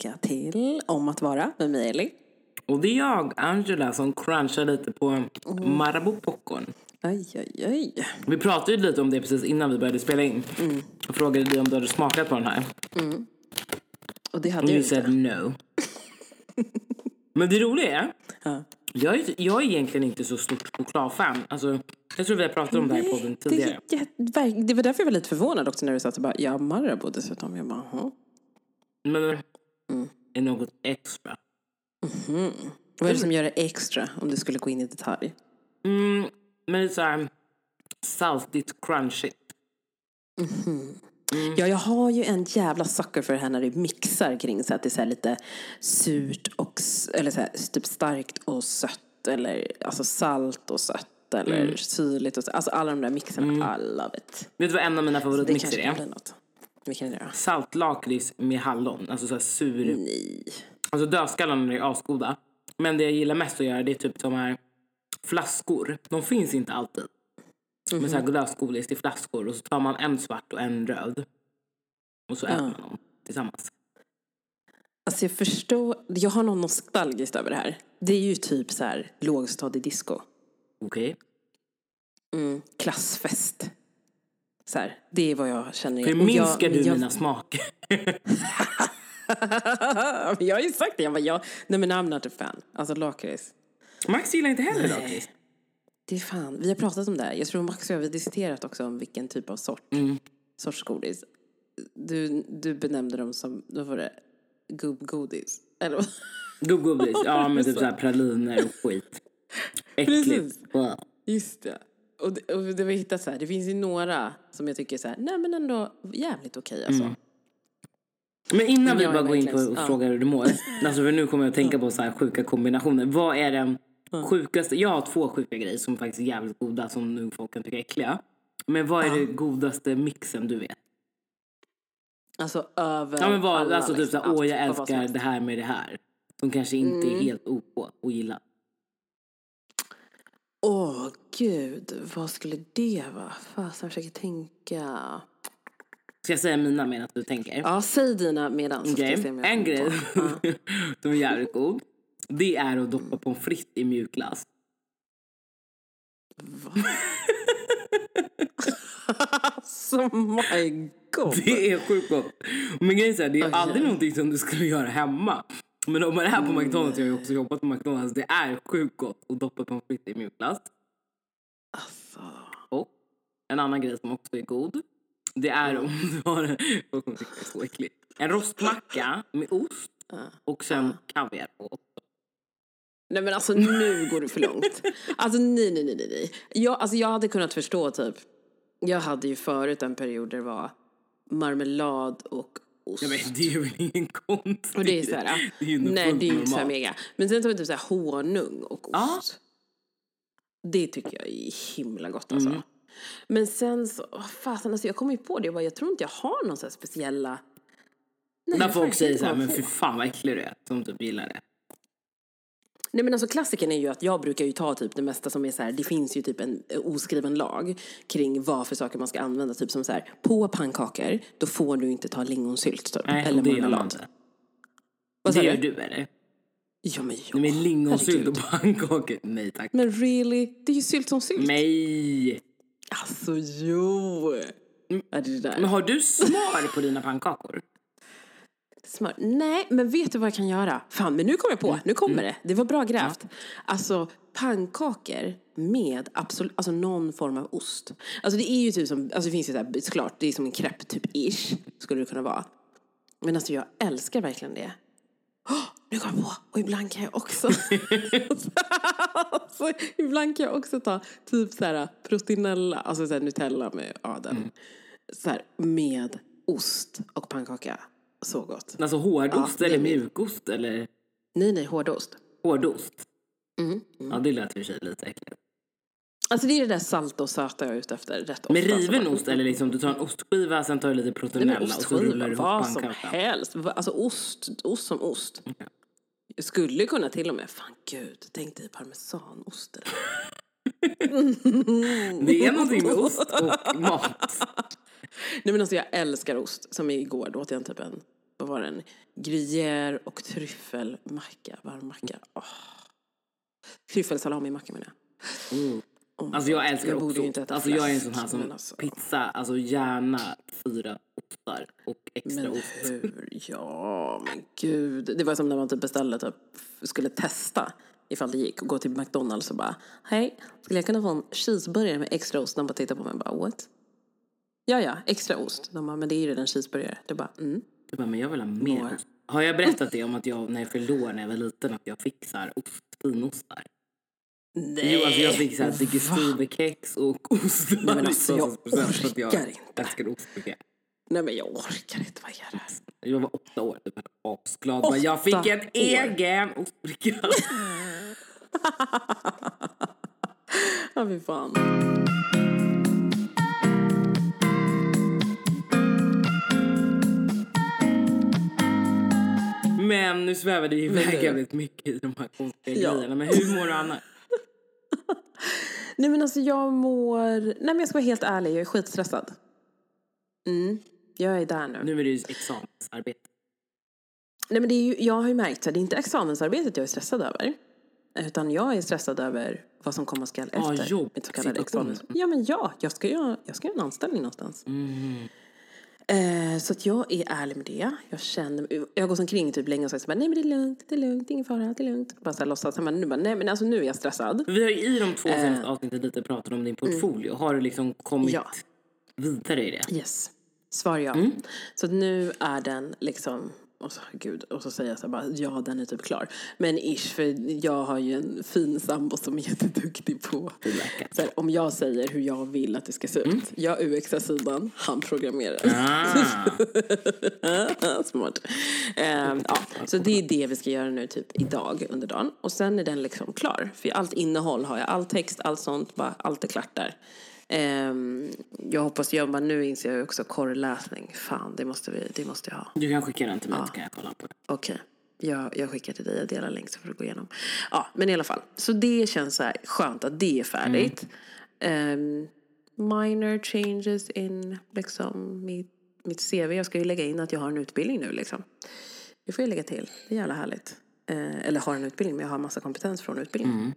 tillbaka till Om att vara med mig Ellie. Och det är jag, Angela, som crunchar lite på Mm. Marabou popcorn. Aj, aj, aj. Vi pratade ju lite om det precis innan vi började spela in. Mm. Jag frågade dig om du hade smakat på den här. Och det hade Och jag du inte. said no. Men det roliga är, Ja. jag är, jag är egentligen inte så stort chokladfan. Alltså, jag tror vi har pratat om det här i podden det, tidigare. jätte- verk- det var därför jag var lite förvånad också när du sa att bara, ja Marabou dessutom. Jag bara. Men Mm. är något extra. Vad är det som gör det extra om du skulle gå in i detalj? Mm, men det är så här saltigt, crunchigt. Ja, jag har ju en jävla sucker för det här när det mixar kring så att det är så lite surt och eller så här, typ starkt och sött eller alltså salt och sött eller syrligt och så. Alltså alla de där mixerna, I love it. Vet du vad en av mina favoritmixer är? något. Vilken är det då? Saltlakrits med hallon. Alltså så här sur. Nej. Alltså dödskallarna är asgoda. Men det jag gillar mest att göra det är typ de här flaskor. De finns inte alltid. Men så här lösgodis i flaskor och så tar man en svart och en röd. Och så äter man dem tillsammans. Alltså jag förstår, jag har något nostalgiskt över det här. Det är ju typ så här lågstadiedisco. Okej? Mm, klassfest. Så här, det är vad jag känner. Förminskar du jag, mina smaker? jag har ju sagt det. Jag bara, jag, nej men I'm not a fan. Alltså lakrits. Max gillar inte heller lakrits. Det är fan, vi har pratat om det här. Jag tror Max och jag har diskuterat också om vilken typ av sort, Mm. sorts godis. Du, du benämnde dem som, vad var det, gubbgodis? Eller? Gubbgodis. Ja men typ så här praliner och skit. Äckligt. Precis. Wow. Just det. Och det, och det vi hittat så här, det finns ju några som jag tycker så här, nej men ändå jävligt okej alltså. Mm. Men innan vi bara går in på och ja. frågar hur du mår. Alltså för nu kommer jag att tänka på så här sjuka kombinationer. Vad är den sjukaste? Jag har två sjuka grejer som faktiskt är jävligt goda som nu folk kan tycka är äckliga. Men vad är det godaste mixen du vet? Alltså över Ja men vad, alla, alltså typ liksom, såhär, åh jag älskar det här med det här. Som kanske inte Mm. är helt OK att gilla. Åh gud, vad skulle det vara? Fasen, jag försöker tänka. Ska jag säga mina medan du tänker? Ja, säg dina medan. jag en grej som är jävligt god. Det är att doppa pommes frites i mjukglass. Alltså my god. Det är sjukt gott. Men grejen är det är Okej. aldrig någonting som du skulle göra hemma. Men om man är på McDonalds, jag har ju också jobbat på McDonalds, det är sjukt gott att doppa pommes frites i mjukglass. Alltså. Och en annan grej som också är god, det är om du har så äckligt. en rostmacka med ost och sen kaviar på. Nej men alltså nu går du för långt. Alltså nej, nej, nej, nej. Jag, alltså, jag hade kunnat förstå typ. Jag hade ju förut en period där det var marmelad och ost. Ja, men det är väl ingen konstigt. Och det är så här, det är nej det är ju inte så mega. Men sen tar vi typ så här honung och ost. Ja. Det tycker jag är himla gott alltså. Mm. Men sen så, oh, fasen alltså jag kom ju på det, jag, bara, jag tror inte jag har någon så här speciella. Nej, jag folk säger inte så här, komma men fy fan vad äcklig du är, som typ gillar det. Nej men alltså klassikern är ju att jag brukar ju ta typ det mesta som är så här, det finns ju typ en oskriven lag kring vad för saker man ska använda. Typ som så här, på pannkakor, då får du inte ta lingonsylt typ. Nej, eller det gör man inte. Vad Det gör du? eller? Ja men ja. Nej, men lingonsylt och pannkakor, nej tack. Men really, det är ju sylt som sylt. Nej! Alltså jo. Det är det där. Men har du smör på dina pannkakor? Smör. Nej, men vet du vad jag kan göra? Fan, men nu kommer jag på. Nu kommer det. Det var bra grävt. Alltså, pannkakor med absolut, alltså någon form av ost. Alltså det är ju typ som, alltså det finns ju såhär, såklart, det är som en crepe typ ish, skulle det kunna vara. Men alltså jag älskar verkligen det. Oh, nu kom jag på! Och ibland kan jag också... alltså, ibland kan jag också ta typ så här proteinella, alltså så här Nutella med, ja den. Så här, med ost och pannkaka. Så gott. Alltså hårdost Ja, eller mjukost eller Nej, nej, hårdost. hårdost? Mm. Ja, det lät i och för sig lite äckligt. Alltså det är det där salta och söta jag är ute efter rätt ofta. Med riven ost eller liksom du tar en ostskiva, sen tar du lite proteinella men och så rullar du ihop vad som helst. Alltså ost, ost som ost. Jag skulle kunna till och med, fan gud, tänk dig parmesanost. Det är någonting med ost och mat. Nej men alltså jag älskar ost. Som igår, då åt jag en typ en vad var den? Gruyère och tryffelmacka, varm macka. Oh. Tryffelsalamimacka menar jag. Mm. Alltså jag älskar Jag också äta Alltså jag är en sån här som alltså- pizza, alltså gärna fyra ostar och extra Men ost. hur? Ja, men gud. Det var som när man typ beställde, typ, skulle testa ifall det gick och gå till McDonalds och bara Hej, skulle jag kunna få en cheeseburgare med extra ost? De bara tittar på mig och bara what? Ja, ja, extra ost. De bara, men det är ju redan cheeseburgare. Det bara, mm. Jag bara, men jag vill ha mer ost. Har jag berättat det om att jag när jag förlorade när jag var liten att jag fick så här ost, finostar? Nej! Jo, alltså jag fick så här digestivekex och ost. Nej, men alltså, jag 20% för att jag orkar inte. älskar ostbukett. Nej, men jag orkar inte. Vad är det här? Jag var åtta år, typ asglad. Bara, Jag fick Åtta en år. egen ostbricka. Ja, fy fan. Men nu svävade vi iväg jävligt mycket i de här konstiga Ja. grejerna. Men hur mår du annars? Nej men alltså jag mår... Nej men jag ska vara helt ärlig, jag är skitstressad. Mm, jag är där nu. Nu är det ju examensarbete. Nej men det är ju, jag har ju märkt att det är inte examensarbetet jag är stressad över. Utan jag är stressad över vad som komma skall efter jobb, mitt så kallade situation. examen. Ja men ja, jag ska jag ska göra en anställning någonstans. Mm. Eh, så att jag är ärlig med det. Jag känner, jag gått omkring typ länge och sagt så bara, nej men det är lugnt, det är lugnt, ingen fara, det är lugnt. Bara så här låtsas, men nu bara, nej men alltså nu är jag stressad. Vi har ju i de två senaste avsnitten lite pratat om din portfolio. Har du liksom kommit Ja. vidare i det? Yes. Svar ja. Mm. Så nu är den liksom, och så, gud, och så säger jag så här bara, ja den är typ klar. Men ish, för jag har ju en fin sambo som är jätteduktig på, så här, om jag säger hur jag vill att det ska se ut. Mm. Jag UXar sidan, han programmerar. Ah. Smart. Ehm, ja, så det är det vi ska göra nu typ idag under dagen. Och sen är den liksom klar. För allt innehåll har jag, all text, allt sånt, bara allt är klart där. Ehm, jag hoppas jobba, nu inser jag också korrläsning. Fan, det måste, vi, det måste jag ha. Du kan skicka den till mig så kan jag kolla på det. Okej. Jag, jag skickar till dig, jag delar länk så får du gå igenom. Ja, men i alla fall. Så det känns så här skönt att det är färdigt. Ehm, minor changes in liksom mitt, mitt CV. Jag ska ju lägga in att jag har en utbildning nu liksom. Det får jag lägga till. Det är jävla härligt. Eh, eller har en utbildning, men jag har massa kompetens från utbildningen.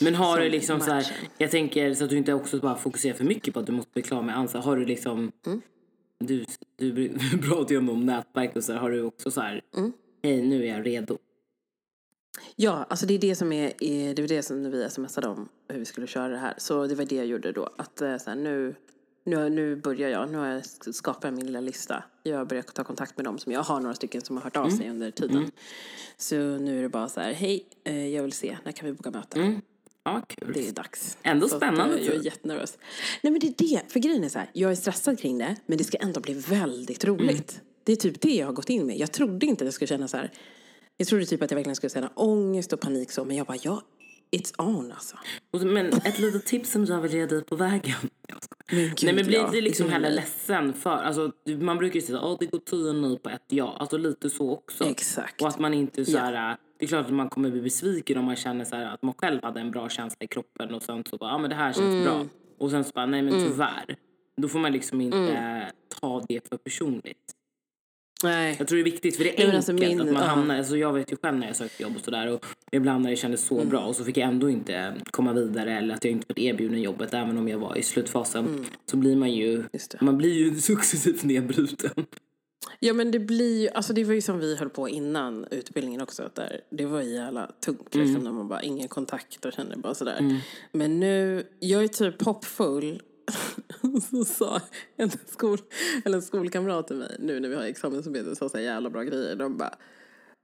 Men har du Som liksom så här, matchen. jag tänker så att du inte också bara fokuserar för mycket på att du måste bli klar med ansvar. Har du liksom, Mm. du, du pratar ju om nätverk och så här, har du också så här, Mm. hej nu är jag redo. Ja, alltså det är det som är, det var det som vi smsade om hur vi skulle köra det här. Så det var det jag gjorde då. Att eh, så här, nu, nu, nu börjar jag, nu har jag sk- skapat min lilla lista. Jag börjar ta kontakt med dem som jag har några stycken som har hört av sig under tiden. Så nu är det bara så här, hej, eh, jag vill se, när kan vi boka möte? Mm. Ja, kul. Det är dags. Ändå Så spännande, Att, eh, jag är typ. jättenervös. Nej men det är det, för grejen är så här, jag är stressad kring det, men det ska ändå bli väldigt roligt. Mm. Det är typ det jag har gått in med. Jag trodde inte att jag skulle känna så här, jag trodde typ att jag verkligen skulle känna ångest och panik så, men jag bara, ja, it's on alltså. Men ett litet tips som jag vill ge dig på vägen. Jag. Men Nej men bli inte liksom heller ledsen för, alltså man brukar ju säga att det går tio nej på ett ja, alltså lite så också. Exakt. Och att man inte så här, det är klart att man kommer bli besviken om man känner så att man själv hade en bra känsla i kroppen och sen så bara, ja men det här känns Mm. bra. Och sen så bara, nej men tyvärr. Då får man liksom inte Mm. ta det för personligt. Nej. Jag tror det är viktigt för det är men enkelt alltså min- att man ja. hamnar, alltså jag vet ju själv när jag sökte jobb och sådär och ibland när det kändes så Mm. bra och så fick jag ändå inte komma vidare eller att jag inte fått erbjuden jobbet även om jag var i slutfasen så blir man ju, Mm. Man blir ju successivt nedbruten. Ja men det blir ju, alltså det var ju som vi höll på innan utbildningen också. Att där, det var ju jävla tungt liksom när man bara ingen kontakt och kände bara sådär. Men nu, jag är typ hoppfull. så sa en, skol, eller en skolkamrat till mig nu när vi har examensarbete så sa jävla bra grejer. De bara,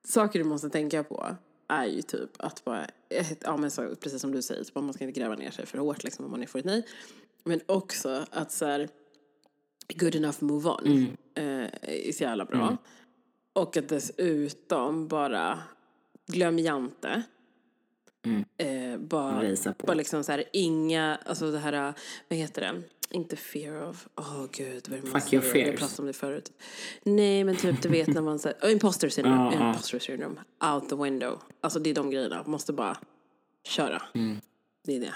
saker du måste tänka på är ju typ att bara, ja men så, precis som du säger, så bara, man ska inte gräva ner sig för hårt liksom om man får ett nej. Men också att så här, good enough move on eh, är så jävla bra. Och att dessutom bara glöm Jante. Eh, bara, bara liksom så här, inga, alltså det här, vad heter det? Inte fear of, åh oh, gud vad är det man Fuck your fears. pratat om det förut. Nej men typ du vet när man säger, oh, imposter syndrome, Ja, ja. imposter syndrome, out the window. Alltså det är de grejerna, måste bara köra. Mm. Det är det.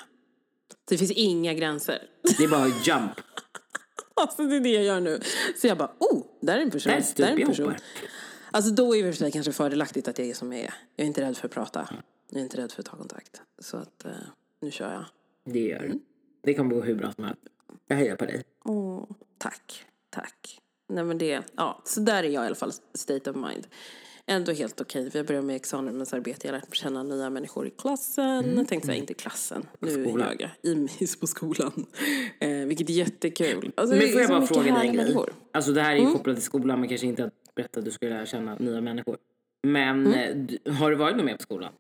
Så det finns inga gränser. Det är bara jump. Alltså det är det jag gör nu. Så jag bara, oh, där är en person. Där Där är en person. Alltså då är det för sig kanske fördelaktigt att jag är som jag är. Jag är inte rädd för att prata. Jag är inte rädd för att ta kontakt. Så att eh, nu kör jag. Det gör du. Det kommer gå hur bra som helst. Jag hejar på dig. Åh, tack, tack. Nej men det, ja, så där är jag i alla fall, state of mind. Ändå helt okej. Vi har börjat med examensarbete, jag lärt känna nya människor i klassen. Jag tänkte säga, inte i klassen, nu ljög jag. I, på skolan. Eh, vilket är jättekul. Alltså, Men är får jag bara fråga dig en grej? Alltså det här är ju kopplat till skolan men kanske inte att berätta att du skulle lära känna nya människor. Men eh, du, har du varit mer på skolan?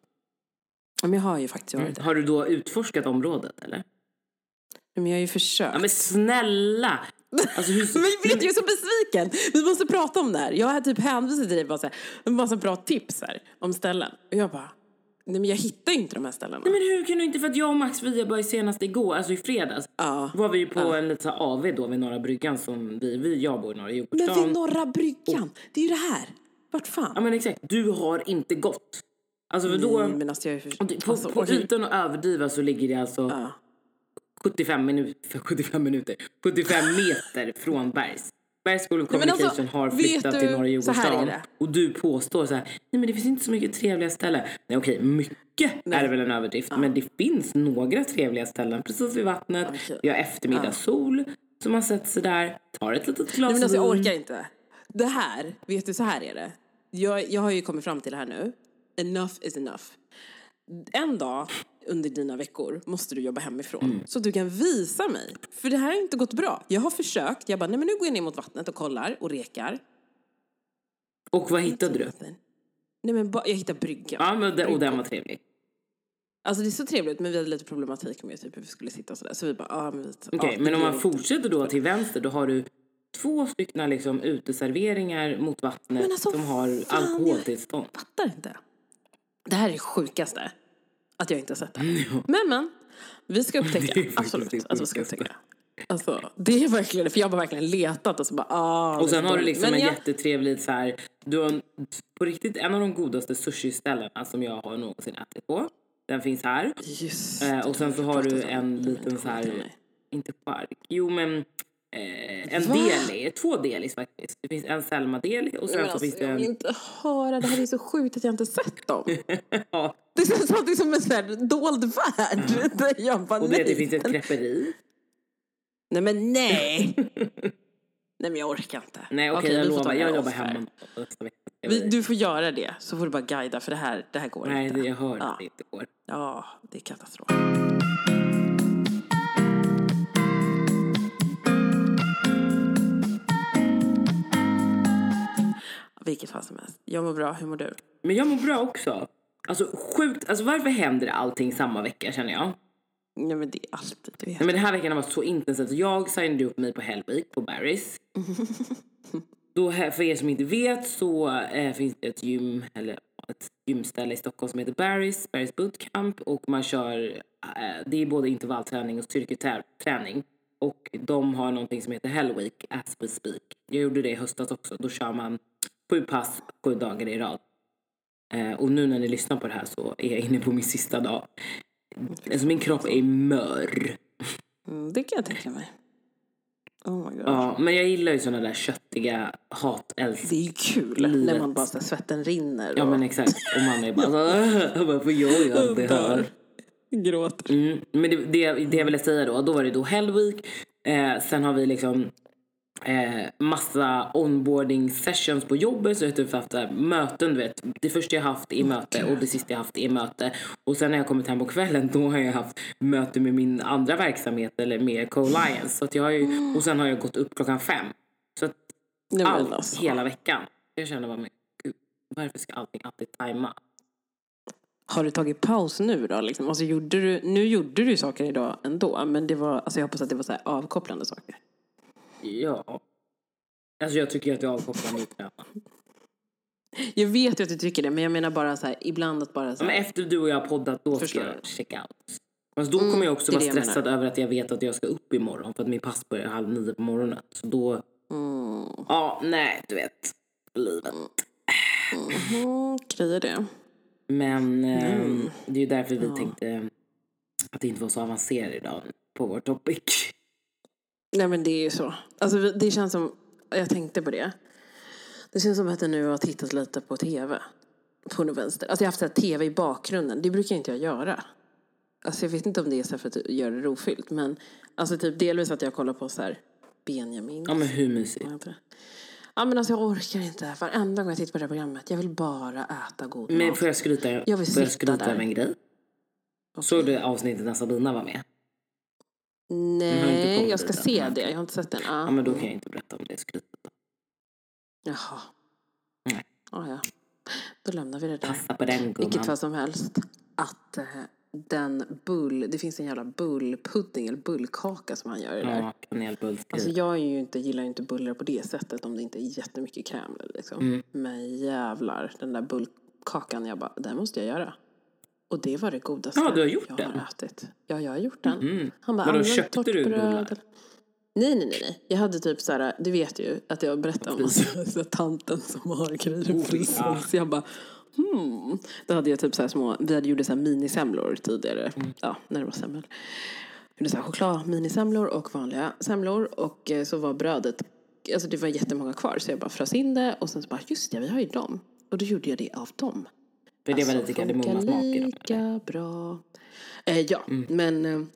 Ja, men jag har ju faktiskt varit det. Har du då utforskat området eller? Men jag har ju försökt. Ja men snälla! Alltså, hur, Men vet du, jag är så besviken. Vi måste prata om det här. Jag har typ hänvisat till dig bara så här, en massa bra tips här om ställen. Och jag bara, nej men jag hittar ju inte de här ställena. Nej, men hur kan du inte, för att jag och Max vi var senast igår, alltså i fredags, Ja. var vi ju på en liten AV då vid Norra Bryggan som vi, vi jag bor i Norra Men vid. Norra Bryggan, det är ju det här. Vart fan? Ja men exakt, du har inte gått. Alltså för då, Nej, men alltså jag är för... och på, alltså, på okej. utan att överdriva så ligger det alltså Ja. 75 minuter, 75 minuter, 75 meter från Bergs. Bergs School of Nej, alltså, Communication har vet flyttat du, till Norra så är det. Och du påstår så här, nej men det finns inte så mycket trevliga ställen. Nej okej, mycket är det väl en överdrift. Men det finns några trevliga ställen precis vid vattnet. Okej. Vi har eftermiddagssol som man sätter sig där, tar ett litet glas Nej men alltså jag orkar inte. Det här, vet du så här är det. Jag, jag har ju kommit fram till det här nu. Enough is enough. En dag under dina veckor måste du jobba hemifrån. Mm. Så du kan visa mig. För det här har inte gått bra. Jag har försökt. Jag bara, nej men nu går jag ner mot vattnet och kollar och rekar. Och vad hittade du? Nej men jag hittade bryggan. Ja, men det, och den var trevlig. Alltså det är så trevligt men vi hade lite problematik med typ hur vi skulle sitta och sådär. Så vi bara, ja men vi... Okej, det men om man fortsätter då till vänster då har du två stycken liksom uteserveringar mot vattnet alltså, som har fan, jag- alkoholtillstånd. fattar inte. Det här är det sjukaste. Att jag inte har sett det. Men men, vi ska upptäcka. Absolut att vi ska upptäcka. Alltså, det är verkligen. För jag har verkligen letat och så bara, ah. Och sen har du liksom en jag- jättetrevlig så här, du har på riktigt en av de godaste sushi-ställena som jag har någonsin ätit på. Den finns här. Just Eh, och sen så har du en liten så här, inte chark, jo men eh, en Va? deli, två delis faktiskt. Det finns en Selma-deli och sen så alltså, finns det jag vill en... inte höra. Det här är så sjukt att jag inte sett dem. Ja, Det är som, det är som en sån här dold värld. Där jag bara, och det, det nej. finns ett creperi. Nej men nej. nej men jag orkar inte. Nej okej Okej, jag lovar, jag jobbar hemma nästa vecka. Vi, du får göra det, så får du bara guida för det här, det här går Nej, inte. det, jag hör ja. att det inte går. Ja, det är katastrof. Vilket fall som helst. Jag mår bra, hur mår du? Men jag mår bra också. Alltså sjukt, alltså varför händer allting samma vecka känner jag? Nej men det är alltid, du vet. Nej, men den här veckan har varit så intensivt. Jag signade upp mig på Hell Week på Barry's. Då, för er som inte vet så eh, finns det ett gym, eller ett gymställe i Stockholm som heter Barry's, Barry's Bootcamp. Och man kör, eh, det är både intervallträning och styrketräning. Och de har någonting som heter Hell Week as we speak. Jag gjorde det i höstas också. Då kör man sju pass, sju dagar i rad. Eh, och nu när ni lyssnar på det här så är jag inne på min sista dag. Alltså min kropp är mör. Mm, det kan jag tänka mig. Oh my god. Ja, men jag gillar ju såna där köttiga hat-älsk. Det är ju kul Livet. när man bara så svetten rinner. Ja och men exakt. Och man är bara så varför gör jag det här? Gråter. Mm. Men det, det, det jag ville säga då, då var det då Hell Week. Eh, sen har vi liksom eh, massa onboarding sessions på jobbet. Så jag har typ haft här möten, du vet. Det första jag haft är möte och det sista jag haft är möte. Och sen när jag kommit hem på kvällen då har jag haft möte med min andra verksamhet eller med Co-Lions. Så att jag har ju, och sen har jag gått upp klockan fem. Så att allt alltså. hela veckan. Jag känner bara, men gud, varför ska allting alltid tajma? Har du tagit paus nu då? Liksom? Alltså, gjorde du, nu gjorde du saker idag ändå, men det var, alltså, jag hoppas att det var så avkopplande saker. Ja. Alltså jag tycker att jag avkopplar mig träna. Jag vet ju att du tycker det, men jag menar bara så här, ibland att bara så Men här, efter du och jag har poddat, då ska jag. checka out. Fast då kommer jag också det är vara det stressad över att jag vet att jag ska upp imorgon. För att min pass börjar halv nio på morgonen. Så då, mm, ja nej du vet. Livet. mm, grejer det. Men ehm, Mm. det är ju därför vi tänkte att det inte var så avancerat idag på vår topic. Nej men det är ju så. Alltså det känns som, jag tänkte på det. Det känns som att jag nu har tittat lite på tv. På något vänster. Alltså jag har haft tv i bakgrunden. Det brukar inte jag göra. Alltså jag vet inte om det är så för att göra det rofyllt. Men alltså typ delvis att jag kollar på så här Benjamin. Ja men hur mysigt? Ja men alltså jag orkar inte. Varenda gång jag tittar på det här programmet. Jag vill bara äta god Men mat. får jag skryta, Jag vill får jag skryta där. över en grej? Såg du avsnittet när Sabina var med? Nej, jag ska se Nej, det. Jag har inte sett den. Ja. Ja men då kan jag inte berätta om det skrytet. Jaha. Nej. Ja, ja. Då lämnar vi det där. Passa på den Vilket gumman. fall som helst. Att eh, den bull, det finns en jävla bullpudding eller bullkaka som han gör i det där. Ja. Alltså jag är ju inte, gillar ju inte bullar på det sättet om det inte är jättemycket kräm liksom. Mm. Men jävlar, den där bullkakan, jag bara, den måste jag göra. Och det var det godaste Ja, du har gjort jag den? har ätit. Ja, jag har gjort den. Mm. Han bara, Vadå, köpte du bullar? Nej, nej, nej, nej. Jag hade typ så här, du vet ju att jag berättade om så, tanten som har grejer i Oh, frysen. ja. Så jag bara, hmm. Då hade jag typ så här små, vi hade gjort så här minisemlor tidigare. Mm. Ja, när det var semmel. Gjorde så här choklad minisemlor och vanliga semlor. Och eh, så var brödet, alltså det var jättemånga kvar. Så jag bara frös in det och sen så bara, just det, vi har ju dem. Och då gjorde jag det av dem. För det var Alltså, lite kardemummasmak i dem. lika bra. Eh, ja, Mm. men eh,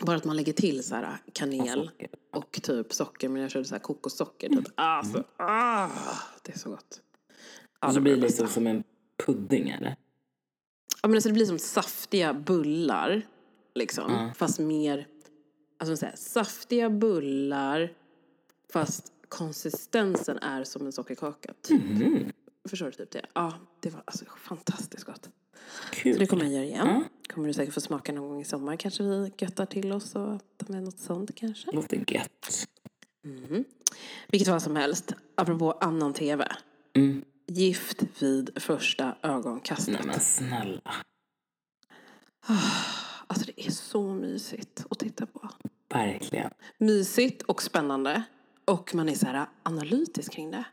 bara att man lägger till så här kanel Och och typ socker. Men jag körde så här kokossocker. Mm. Typ. Alltså, ah, det är så gott. Och så det blir var det liksom som en pudding eller? Ja, men alltså det blir som saftiga bullar. Liksom. Ja. Fast mer, alltså så här, saftiga bullar. Fast konsistensen är som en sockerkaka. Typ. Mhm. Förstår du typ det? Ja, det var alltså fantastiskt gott. Så Kul. det kommer jag göra igen. Ja. Kommer du säkert få smaka någon gång i sommar. Kanske vi göttar till oss och tar med något sånt kanske. Låter gött. Mm. Vilket fall som helst, apropå annan tv. Mm. Gift vid första ögonkastet. Nej men snälla. Alltså det är så mysigt att titta på. Verkligen. Mysigt och spännande. Och man är så här analytisk kring det.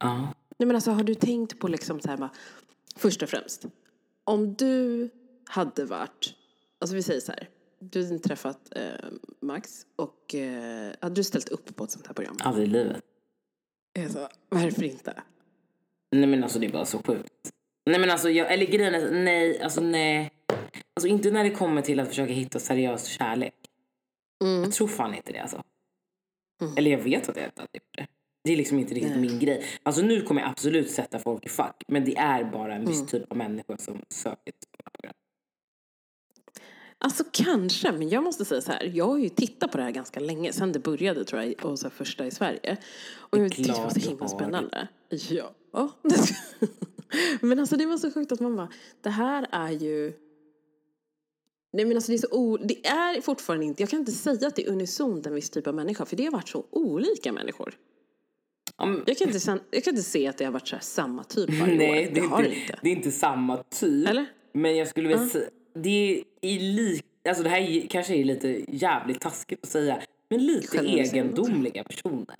Ja. Nej men alltså har du tänkt på liksom så här bara, först och främst. Om du hade varit, alltså vi säger så här. Du hade träffat eh, Max och eh, hade du ställt upp på ett sånt här program? Aldrig i livet. Sa, varför inte? Nej men alltså det är bara så sjukt. Nej men alltså jag, eller grejen är, nej, alltså nej. Alltså inte när det kommer till att försöka hitta seriös kärlek. Mm. Jag tror fan inte det alltså. Mm. Eller jag vet att jag inte hade gjort det. Det är liksom inte riktigt Nej. min grej. Alltså nu kommer jag absolut sätta folk i fack. Men det är bara en viss Mm. typ av människa som söker sådana program. Alltså kanske, men jag måste säga så här. Jag har ju tittat på det här ganska länge, sen det började tror jag, och så här, första i Sverige. Och jag tyckte det var så himla spännande. Ja. men alltså det var så sjukt att man bara, det här är ju... Nej men alltså det är så o... Det är fortfarande inte, jag kan inte säga att det är unisont en viss typ av människa, för det har varit så olika människor. Jag kan inte, jag kan inte se att det har varit så här samma typ varje Nej, år. det Det är, har det inte, inte. det är inte samma typ. Eller? Men jag skulle vilja säga, det är i lik, alltså det här är, kanske är lite jävligt taskigt att säga, men lite egendomliga personer.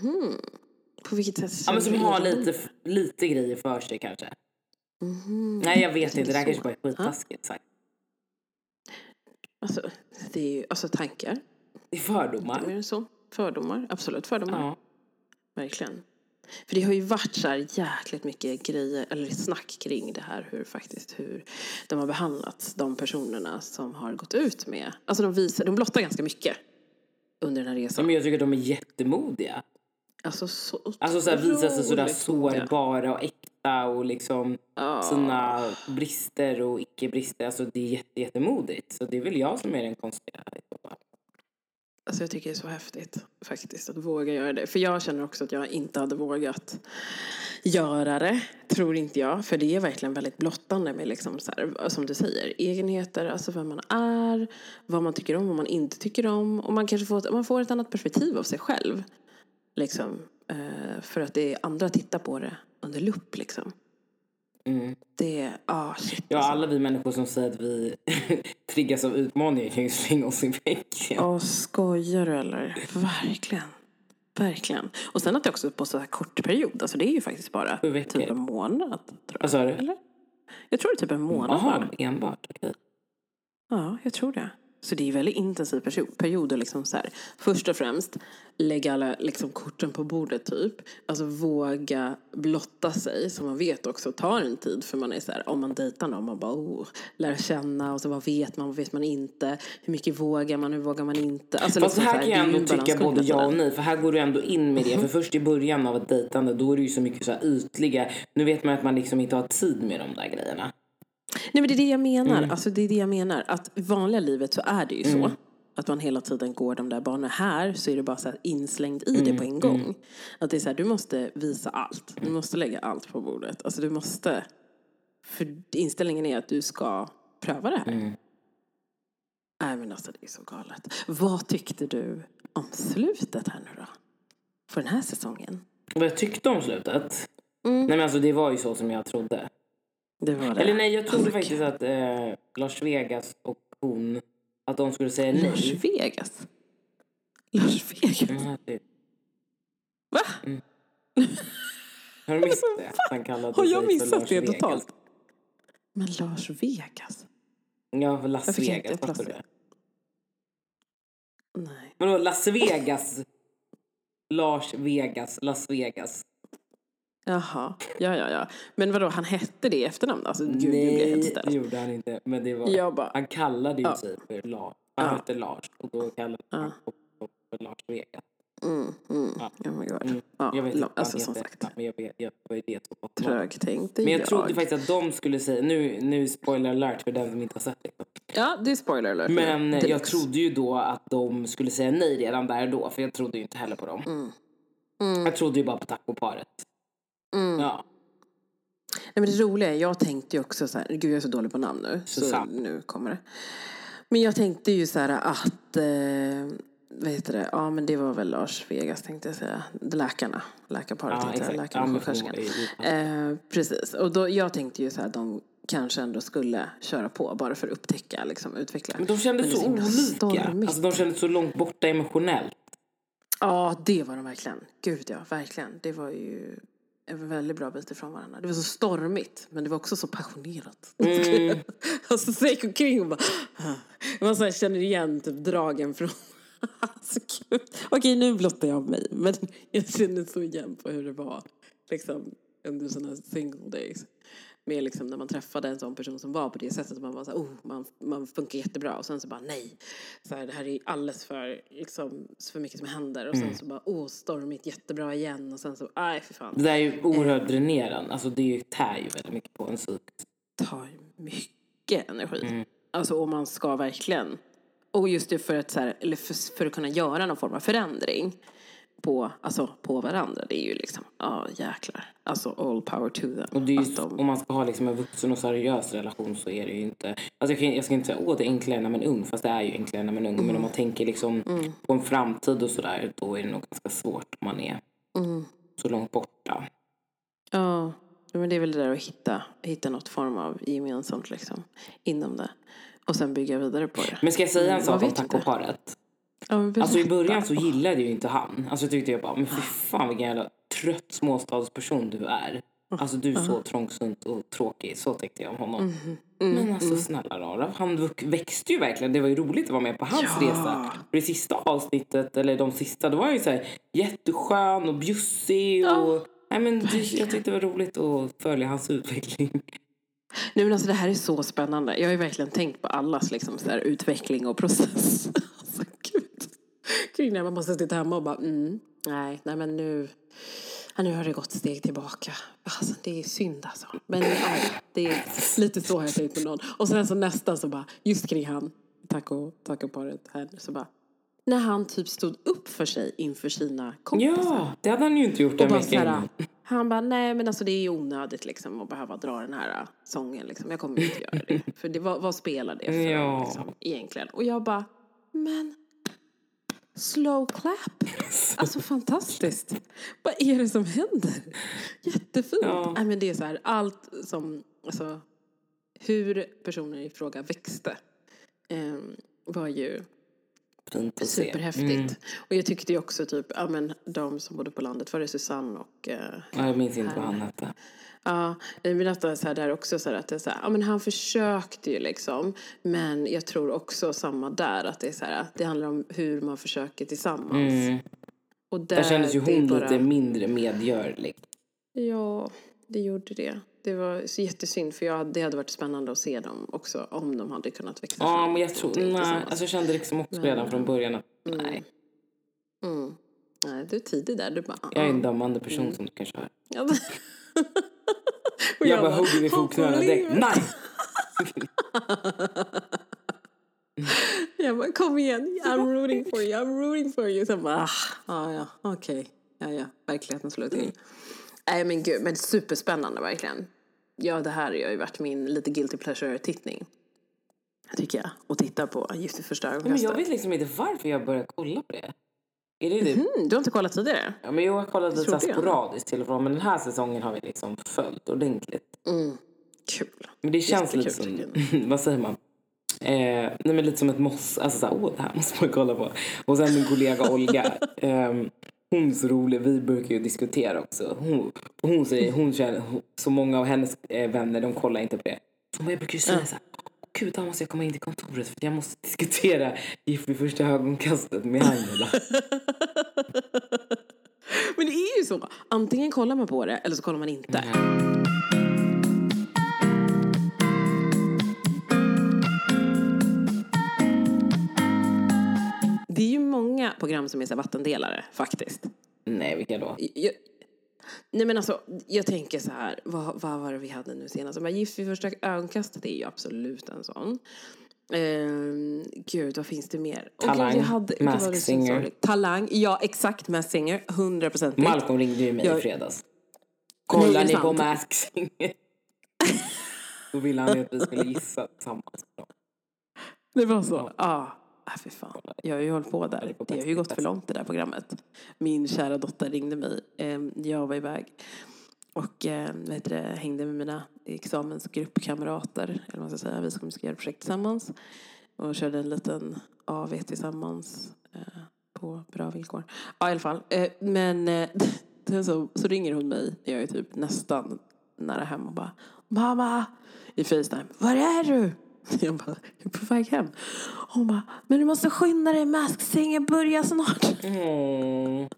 Hmm. På vilket sätt? Ja, men som har lite, lite grejer för sig kanske. Mhm. Nej jag vet Jag inte, det här kanske bara är skittaskigt sagt. Alltså, det är ju, alltså tankar. Det är Är fördomar. det så? Fördomar, absolut fördomar. Ja. Verkligen. För det har ju varit så här jäkligt mycket grejer, eller snack kring det här hur faktiskt hur de har behandlats, de personerna som har gått ut med. Alltså de visar, de blottar ganska mycket under den här Ja, resan. Men jag tycker att de är jättemodiga. Alltså så Alltså så här, visa sig sådär sårbara och äkta och liksom Ja. sina brister och icke-brister. Alltså det är jätte, jättemodigt. Så det är väl jag som är den konstiga. Alltså jag tycker det är så häftigt faktiskt att våga göra det. För jag känner också att jag inte hade vågat göra det, tror inte jag. För det är verkligen väldigt blottande med liksom så här, som du säger, egenheter, alltså vem man är, vad man tycker om, vad man inte tycker om. Och man kanske får, ett- man får ett annat perspektiv av sig själv. Liksom, eh, för att det är andra tittar på det under lupp liksom. Mm. Det ah shit Ja, alltså. alla vi människor som säger att vi triggas av utmaningar kan ju slänga oss i väggen. Åh, skojar du eller? Verkligen. Verkligen. Och sen att det också är på så här kort period. Alltså det är ju faktiskt bara typ en månad. Tror jag. Vad sa du? Eller? Jag tror det är typ en månad bara. Jaha, enbart. Okej. Ja, jag tror det. Så det är en väldigt intensiv period. Liksom så här, först och främst lägga alla liksom, korten på bordet typ. Alltså våga blotta sig. Som man vet också tar en tid. För man är så här, om man dejtar någon, man bara oh, lär känna. Och så vad vet man, vad vet man inte. Hur mycket vågar man, hur vågar man inte. Alltså, Fast liksom här så kan jag ändå tycka både ja och nej. För här går du ändå in med det. Mhm. För först i början av ett dejtande då är det ju så mycket så här ytliga. Nu vet man att man liksom inte har tid med de där grejerna. Nej men det är det jag menar. Mm. Alltså, det är det jag menar. Att i vanliga livet så är det ju så. Att man hela tiden går de där banorna. Här så är det bara så inslängd i Mm, det på en gång. Att det är så här, du måste visa allt. Du måste lägga allt på bordet. Alltså du måste. För inställningen är att du ska pröva det här. Mm. Nej men alltså det är så galet. Vad tyckte du om slutet här nu då? För den här säsongen? Vad jag tyckte om slutet? Nej men alltså det var ju så som jag trodde. Det var det. Eller nej jag trodde Alltså, faktiskt att eh, Lars Vegas och hon, att de skulle säga nej. Las Vegas? Las Vegas? Mm, typ. Va? Har du missat det? Han kallade Har jag missat Lars det Vegas. totalt? Men Las Vegas? Ja, för Las inte Vegas. Fattar du det? Nej. Vadå Las Vegas? Lars Vegas, Las Vegas. Jaha, ja, ja, ja. Men vadå, han hette det i efternamn? Alltså, gud, nu blir jag helt Nej, det gjorde han inte. Men det var, bara- han kallade ju Ja. sig för Lars. Han Ja. hette Lars och då kallade han också för Lars Vegas. Mm, mm. Ja. Oh my god. Mm. Ja, Jag vet inte alltså som han sagt, Ja, Men jag vet, jag var det som trögtänkte Men jag jag. trodde faktiskt att de skulle säga, nu, nu spoiler alert för den som inte har sett det. Ja, det är spoiler alert. Men eh, jag Deluxe. trodde ju då att de skulle säga nej redan där då, för jag trodde ju inte heller på dem. Mm. Jag trodde ju bara på tacoparet. Ja. Nej, men det roliga är, jag tänkte ju också så här, gud jag är så dålig på namn nu. Så Susanne. nu kommer det. Men jag tänkte ju så här att, eh, vad heter det, ja men det var väl Lars Vegas tänkte jag säga. Läkarna, läkarparet Ja, tänkte jag, läkaren Ja, och ju- Eh, precis, och då, jag tänkte ju så här, de kanske ändå skulle köra på bara för att upptäcka, liksom utveckla. Men de kändes så olika. stormigt. Alltså de kändes så långt borta emotionellt. Ja, det var de verkligen. Gud ja, verkligen. Det var ju en väldigt bra bit ifrån varandra. Det var så stormigt, men det var också så passionerat. Mm. alltså så jag gick omkring och bara... Man så här känner igen typ dragen från... alltså. Okej, nu blottar jag mig, men jag känner så igen på hur det var liksom, under sådana single days. Med liksom när man träffade en sån person som var på det sättet. Man var så här, oh, man, man funkar jättebra. Och sen så bara nej. Så här, det här är alldeles för, liksom, för mycket som händer. Och sen så bara, oh, stormigt, jättebra igen. Och sen så, nej för fan. Det där är ju oerhört dränerande. Alltså det är ju- tär ju väldigt mycket på en psyk. tar mycket energi. Mm. Alltså om man ska verkligen. Och just det för att, så här, eller för, för att kunna göra någon form av förändring på, alltså, på varandra. Det är ju liksom, ja jäklar. Alltså all power to them. Och det är ju, Att de- om man ska ha liksom en vuxen och seriös relation så är det ju inte... Alltså jag, kan, jag ska inte säga åh det är enklare när man är ung, fast det är ju enklare när man är ung. Men om man tänker liksom på en framtid och sådär, då är det nog ganska svårt om man är så långt borta. Ja, men det är väl det där att hitta, hitta något form av gemensamt liksom, inom det. Och sen bygga vidare på det. Men ska jag säga en Mm, sak om tacoparet? Ja, Alltså i början så gillade jag ju inte han. Alltså tyckte jag bara, men fy fan vilken jävla trött småstadsperson du är. Alltså du är så trångsynt och tråkig. Så tänkte jag om honom. Men alltså snälla rara, han växte ju verkligen. Det var ju roligt att vara med på hans Ja. resa. För det sista avsnittet, eller de sista, då var han ju så här jätteskön och bjussig. Och, nej, men det, jag tyckte det var roligt att följa hans utveckling. Nej, men alltså, det här är så spännande. Jag har ju verkligen tänkt på allas liksom, så här, utveckling och process. Kring när man måste sitta hemma och bara, mm, nej, nej men nu, ja, nu har det gått steg tillbaka. Alltså, det är synd alltså. Men ja, det är lite så har jag tänkt på någon. Och sen så nästan så bara, just kring han, taco, taco-paret här, så bara, när han typ stod upp för sig inför sina kompisar. Ja, det hade han ju inte gjort Och en bara vecka såhär, innan. han bara, nej men alltså det är onödigt liksom att behöva dra den här äh, sången liksom. Jag kommer inte göra det. För det, vad, vad spelar det för Ja. liksom, egentligen? Och jag bara, men slow clap. Alltså fantastiskt. Vad är det som händer? Jättefint. Ja. Nej men det är så här, allt som, alltså hur personen i fråga växte eh, var ju fint att se. Superhäftigt. Mm. Och jag tyckte ju också typ, ja men de som bodde på landet, var det Susanne och eh, Ja, jag minns inte vad han hette. Ja, men detta så här där också så här att det är så här, ja men han försökte ju liksom. Men jag tror också samma där att det är så här, att det handlar om hur man försöker tillsammans. Mm. Och där, Där kändes ju det hon bara- lite mindre medgörlig. Ja, det gjorde det. Det var så jättesynd för jag, det hade varit spännande att se dem också om de hade kunnat växa Ja, men jag tror... Nej, alltså jag kände liksom också redan från början att nej, Mm. Nej, du är tidig där. Du bara, jag är en ah. dömande person som du kanske hör. Och Jag bara bara, hugger i fotknölarna direkt. "Hopp och Nej! Jag bara, kom igen, I'm rooting for you, I'm rooting for you. Sen bara, ah, ah, ja, okej, ja, ja, verkligheten slår till. Nej men gud, men superspännande verkligen. Ja, det här har ju varit min lite guilty pleasure-tittning. Tycker jag. Och titta på Gift vid första Men jag ögonkastet. vet liksom inte varför jag började kolla på det. Är det typ... Mm, du har inte kollat tidigare? Ja, men jag har kollat lite sporadiskt till och från. Men den här säsongen har vi liksom följt ordentligt. Mm. Kul. Men det känns lite som, vad säger man? Eh, nej men lite som ett måste, alltså såhär, åh det här måste man kolla på. Och sen min kollega Olga, eh, hon är så rolig, vi brukar ju diskutera också. Hon, hon säger, hon känner, så många av hennes eh, vänner de kollar inte på det. Hon bara, jag brukar ju säga såhär, "Åh, gud då måste jag komma in till kontoret för jag måste diskutera Gift vid första ögonkastet med Angela. Men det är ju så. Antingen kollar man på det eller så kollar man inte. Det är ju många program som är så vattendelare faktiskt. nej vilka då? Jag, nej men alltså, jag tänker så här, vad, vad var det vi hade nu senast? Men Gift vid första ögonkastet är ju absolut en sån. Ehm, gud, vad finns det mer? Åh, gud, Talang, jag hade- Singer. Talang, ja exakt, Masked Singer, 100 procent. Malcolm ringde ju mig Jag- i fredags. Kollar ni på? Mask Singer? Då ville han att vi skulle gissa tillsammans. Det var så? Ja. Ah, ah, fy fan. Jag har ju hållit på där. Det har ju gått för långt det där programmet. Min kära dotter ringde mig. Ehm, Jag var iväg. Och eh, vad heter det, hängde med mina examensgruppkamrater. Eller vad man ska säga. Vi ska göra projekt tillsammans. Och körde en liten AV tillsammans. eh, På bra villkor. Ja i alla fall. Eh, Men eh, så, så ringer hon mig. när Jag är typ nästan nära hem och bara Mamma! I Facetime. Var är du? Jag bara, jag är på väg hem. Hon bara, men du måste skynda dig, Mask Singer börjar snart. Mm.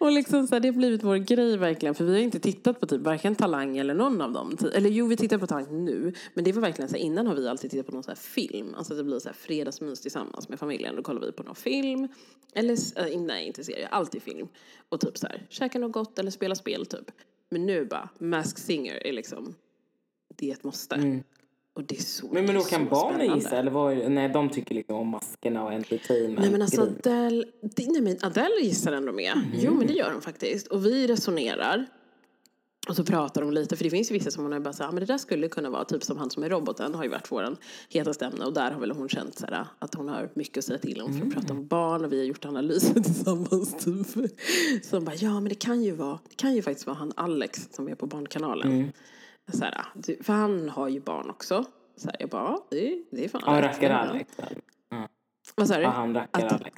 Och liksom så här, det har blivit vår grej verkligen. För vi har inte tittat på typ varken Talang eller någon av dem. Eller jo, vi tittar på Talang nu. Men det var verkligen så här, innan har vi alltid tittat på någon så här film. Alltså det blir så här fredagsmys tillsammans med familjen. Då kollar vi på någon film. Eller, äh, nej inte serie, alltid film. Och typ så här, käka något gott eller spela spel typ. Men nu bara, Mask Singer är liksom, det är ett måste. Och det är så Men, men då kan barnen gissa? Eller vad, nej, de tycker liksom om maskerna och entertainment. Nej men alltså. Adele, det- nej, men Adele gissar ändå med. Jo men det gör de faktiskt. Och vi resonerar. Och så pratar de lite, för det finns ju vissa som hon är bara såhär, men det där skulle kunna vara, typ som han som är roboten har ju varit våran hetaste ämne och där har väl hon känt såhär, att hon har mycket att säga till om för att prata om barn och vi har gjort analyser tillsammans typ. Så de bara, ja men det kan ju vara, det kan ju faktiskt vara han Alex som är på Barnkanalen. Så här, du, för han har ju barn också. Så här, jag bara, det, det är fan Ja, rätt. rackar. Alex. Vad sa du? Ja, han rackar Alex.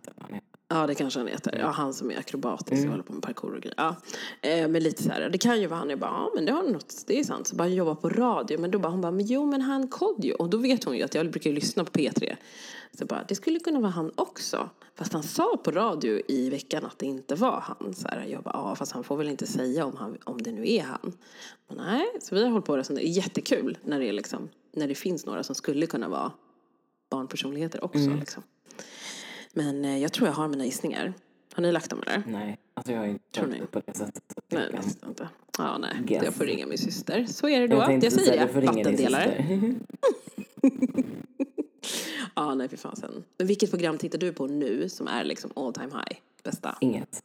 Han. Ja, det kanske han heter. Ja, han som är akrobatisk Mm. och håller på med parkour och grejer. Ja. Eh, men lite så här, det kan ju vara han. Jag bara, ja men det har något, det är sant. Så bara jobba på radio. Men då bara, hon bara, men jo men han Kodjo. Och då vet hon ju att jag brukar lyssna på P3. Så bara, det skulle kunna vara han också. Fast han sa på radio i veckan att det inte var han. Så här, jag bara, ja fast han får väl inte säga om, han, om det nu är han. Men nej, så vi har hållit på och resonerat. Det är jättekul när det, är liksom, när det finns några som skulle kunna vara barnpersonligheter också. Mm. Liksom. Men eh, jag tror jag har mina gissningar. Har ni lagt dem eller? Nej, alltså jag har inte Tror ni? på det sättet. Nej, jag kan- nästan inte. Ja, nej. Guess. Jag får ringa min syster. Så är det då. Jag, tänkte säger det. Vattendelare. Ja, nej för fasen. Men vilket program tittar du på nu som är liksom all time high? Bästa? Inget.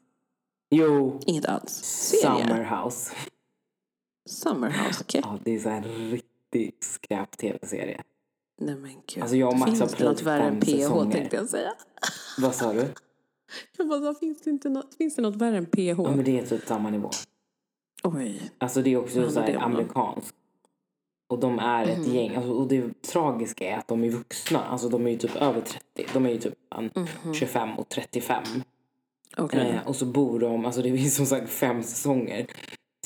Jo, Inget alls. Serie? Summer House. Summerhouse, okej. Ja, det är så här en riktig skräp-tv-serie. Nej men gud. Alltså, jag och Max har finns det något plöjt värre än fem PH säsonger. tänkte jag säga. Vad sa du? Jag bara, finns det, inte något, finns det något värre än PH? Ja, men det är typ samma nivå. Oj. Alltså det är också Ja, så här amerikanskt. Och de är ett Mm. gäng. Alltså, och det tragiska är att de är vuxna. Alltså de är ju typ över 30. De är ju typ Mhm. 25 och 35. Okej. Eh, och så bor de, alltså det finns som sagt fem säsonger.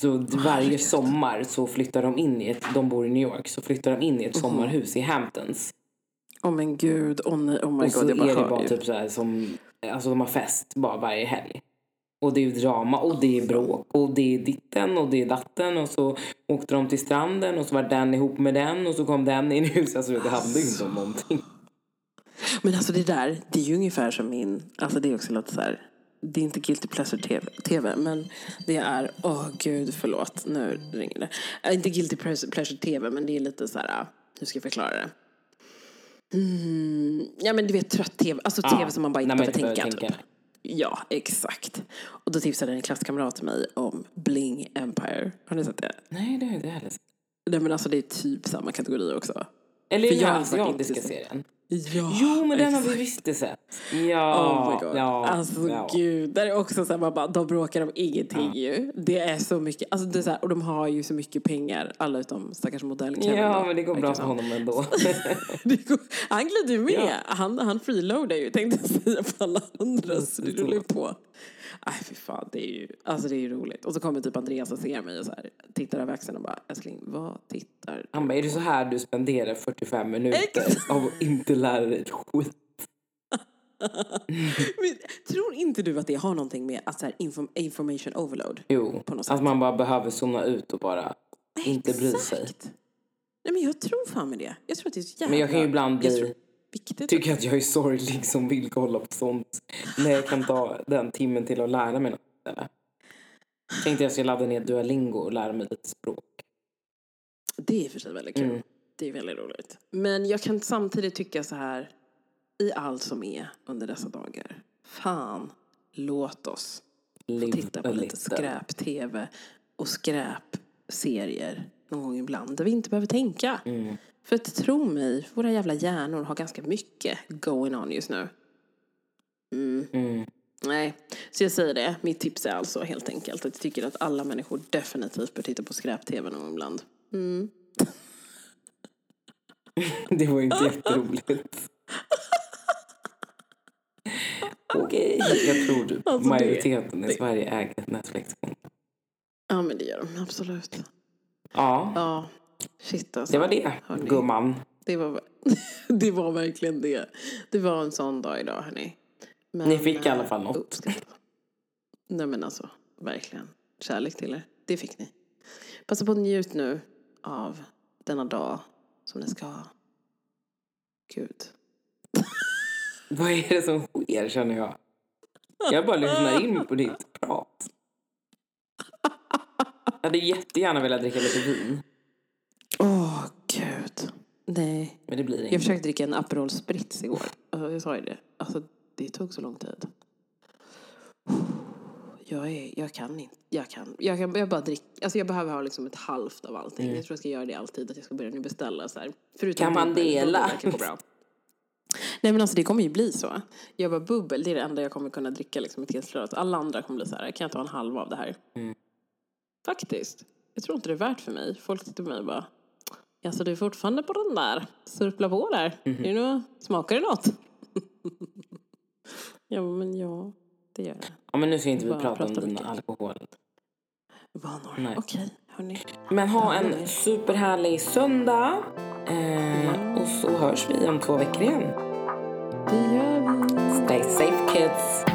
Så varje sommar så flyttar de in i ett, de bor i New York, så flyttar de in i Mhm. ett sommarhus i Hamptons. Åh men gud, oh, nej, oh my och så god, jag bara är det bara ju. typ så här som, alltså de har fest bara varje helg. Och det är ju drama och det är bråk och det är ditten och det är datten och så åkte de till stranden och så var den ihop med den och så kom den in i huset. Alltså det handlar ju inte om någonting. Men alltså det där, det är ju ungefär som min, alltså det är också lite så här, det är inte guilty pleasure TV, TV men det är, åh gud förlåt, nu ringer det. Äh, inte guilty pleasure TV men det är lite så här, hur ska jag förklara det? Mm, ja men du vet trött TV, alltså Ja, TV som man bara inte behöver tänka, behöver typ. Ja, exakt. Och då tipsade en klasskamrat till mig om Bling Empire. Har ni sett det? Nej, det har jag inte heller sett. Nej men alltså det är typ samma kategori också. Eller För den asiatiska serien. Ja, Jo, men den har exakt. vi visst sett. Ja, Oh my god. ja, alltså ja. gud. Där är också så här, man bara, de bråkar om ingenting ju. Det är så mycket, alltså det är så här, och de har ju så mycket pengar, alla utom stackars modell Kevin Ja, men det går bra för honom ändå. Går, han glider ju med. Ja. Han, han freeloadar ju, tänkte jag säga på alla andra. Så det rullar ju på. Nej fy fan, det är ju, alltså det är ju roligt. Och så kommer typ Andreas och ser mig och så här, tittar över axeln och bara, älskling vad tittar du Han bara, är det så här du spenderar 45 minuter av att inte lära dig ett skit? Men, tror inte du att det har någonting med att så här, inform, information overload? Jo, På något sätt. att man bara behöver zona ut och bara inte bry sig. Exakt. Nej men jag tror fan med det. Jag tror att det är så jävla Men jag kan ju ibland bli, viktigt. tycka att jag är sorglig som vill kolla på sånt. När jag kan ta den timmen till att lära mig något istället. Tänkte jag ska ladda ner Duolingo och lära mig lite språk. Det är för sig väldigt kul. Mm. Det är väldigt roligt. Men jag kan samtidigt tycka så här i allt som är under dessa dagar. Fan, låt oss få titta på lite skräp-tv och skräp-serier någon gång ibland där vi inte behöver tänka. Mm. För att tro mig, våra jävla hjärnor har ganska mycket going on just nu. Mm. Mm. Nej, så jag säger det. Mitt tips är alltså helt enkelt att jag tycker att alla människor definitivt bör titta på skräp-tv någon ibland. Mm. Det var inte jätteroligt. Okej, jag tror Alltså, det- majoriteten i Sverige äger Netflix-konto. Ja, men det gör de absolut. Ja, Ja, shit alltså. det var det, Hörni. gumman. Det var, det var verkligen det. Det var en sån dag idag, hörni. Men, Ni fick i alla eh, fall något. uppskattat. Nej, men alltså, verkligen. Kärlek till er. Det fick ni. Passa på att njut nu av denna dag som ni ska ha. Gud. Vad är det som sker känner jag? Jag bara lyssnar in på ditt prat. Jag hade jättegärna velat dricka lite vin. Nej. Men det blir Jag inte. försökte dricka en Aperol Spritz igår. Alltså, jag sa ju det. Alltså, det tog så lång tid. Jag, är, jag kan inte. Jag kan. Jag, kan, jag bara drick, alltså jag behöver ha liksom ett halvt av allting. Jag tror jag ska göra det alltid. Att jag ska börja nu beställa så här. Förutom Kan man bubbel. dela? Bubbel gå bra. Nej men alltså det kommer ju bli så. Jag bara bubbel, det är det enda jag kommer kunna dricka liksom ett helt glas. Alla andra kommer bli så här, kan jag ta en halva av det här? Mm. Faktiskt. Jag tror inte det är värt för mig. Folk tittar på mig och bara, Alltså du är fortfarande på den där. Surpla på där. Är det något, smakar det något? ja men ja, det gör det. Ja, men nu ska inte vi prata om prata dina mycket. alkohol. Vanor. Nej. Okej, hörni. Men ha en superhärlig söndag. Eh, och så hörs vi om två veckor igen. Det gör vi. Stay safe kids.